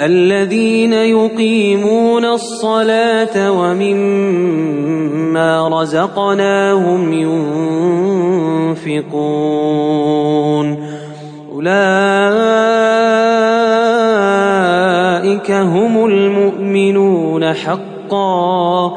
الذين يقيمون الصلاة ومما رزقناهم ينفقون. أولئك هم المؤمنون حقا.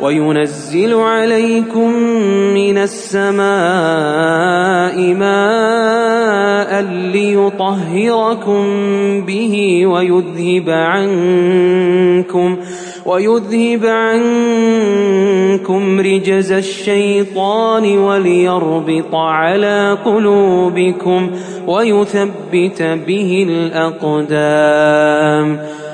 وينزل عليكم من السماء ماء ليطهركم به ويذهب عنكم ويذهب عنكم رجز الشيطان وليربط على قلوبكم ويثبت به الأقدام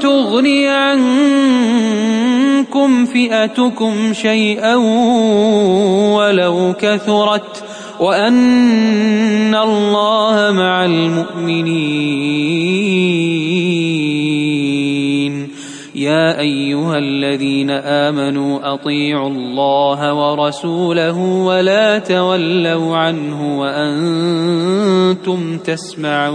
تغني عنكم فئتكم شيئا ولو كثرت وأن الله مع المؤمنين. يا أيها الذين آمنوا أطيعوا الله ورسوله ولا تولوا عنه وأنتم تسمعون.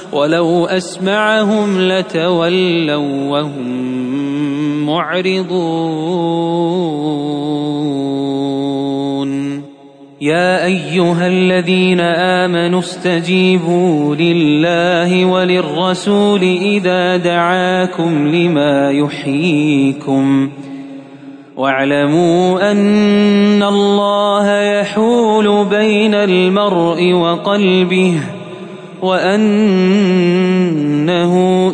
ولو أسمعهم لتولوا وهم معرضون. يا أيها الذين آمنوا استجيبوا لله وللرسول إذا دعاكم لما يحييكم. واعلموا أن الله يحول بين المرء وقلبه وأنه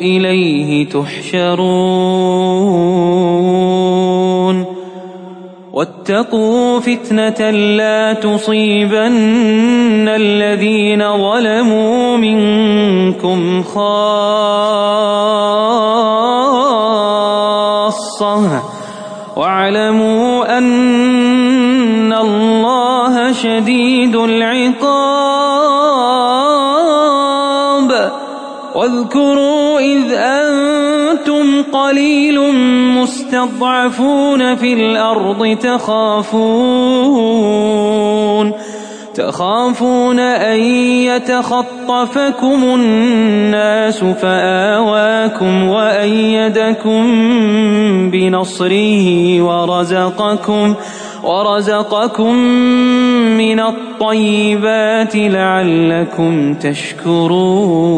إليه تحشرون. واتقوا فتنة لا تصيبن الذين ظلموا منكم خاصة. واعلموا أن الله شديد العقاب. واذكروا إذ أنتم قليل مستضعفون في الأرض تخافون تخافون أن يتخطفكم الناس فآواكم وأيدكم بنصره ورزقكم ورزقكم من الطيبات لعلكم تشكرون.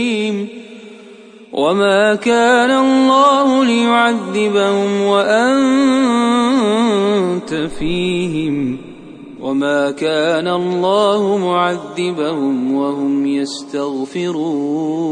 وما كان الله ليعذبهم وأنت فيهم وما كان الله معذبهم وهم يستغفرون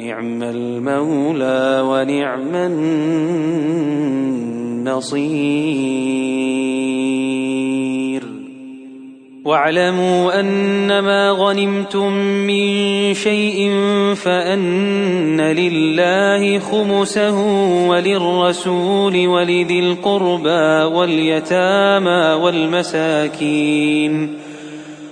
نعم المولى ونعم النصير. واعلموا أنما غنمتم من شيء فأن لله خمسه وللرسول ولذي القربى واليتامى والمساكين.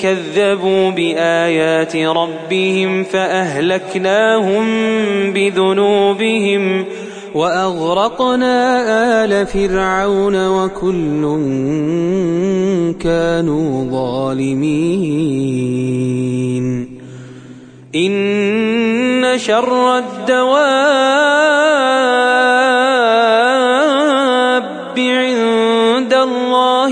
كذبوا بآيات ربهم فأهلكناهم بذنوبهم وأغرقنا آل فرعون وكل كانوا ظالمين. إن شر الدواب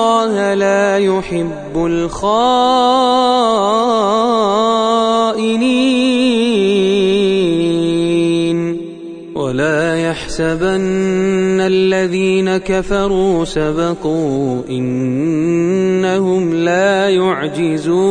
الله لا يحب الخائنين ولا يحسبن الذين كفروا سبقوا إنهم لا يعجزون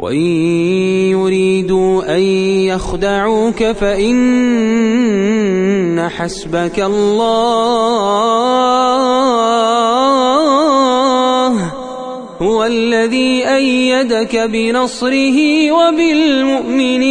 وإن يريدوا أن يخدعوك فإن حسبك الله هو الذي أيدك بنصره وبالمؤمنين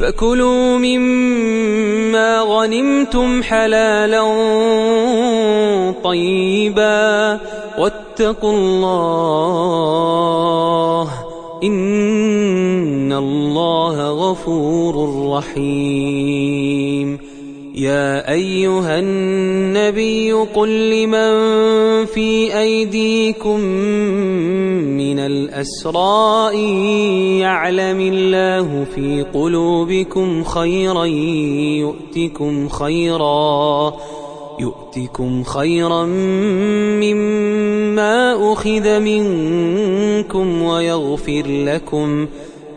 فكلوا مما غنمتم حلالا طيبا واتقوا الله إن الله غفور رحيم يا أيها النبي قل لمن في أيديكم من الأسراء يعلم الله في قلوبكم خيرا يؤتكم خيرا يؤتكم خيرا مما أخذ منكم ويغفر لكم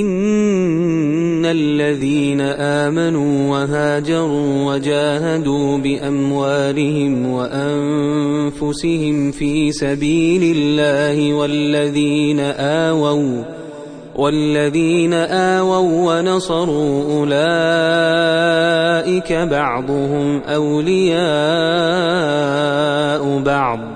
إن الذين آمنوا وهاجروا وجاهدوا بأموالهم وأنفسهم في سبيل الله والذين آووا والذين آووا ونصروا أولئك بعضهم أولياء بعض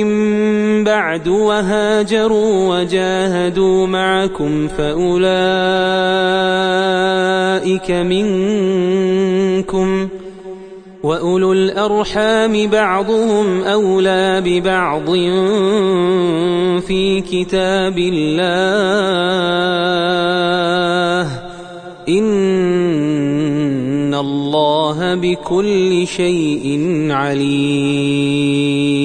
بعد وهاجروا وجاهدوا معكم فأولئك منكم وأولو الأرحام بعضهم أولى ببعض في كتاب الله إن الله بكل شيء عليم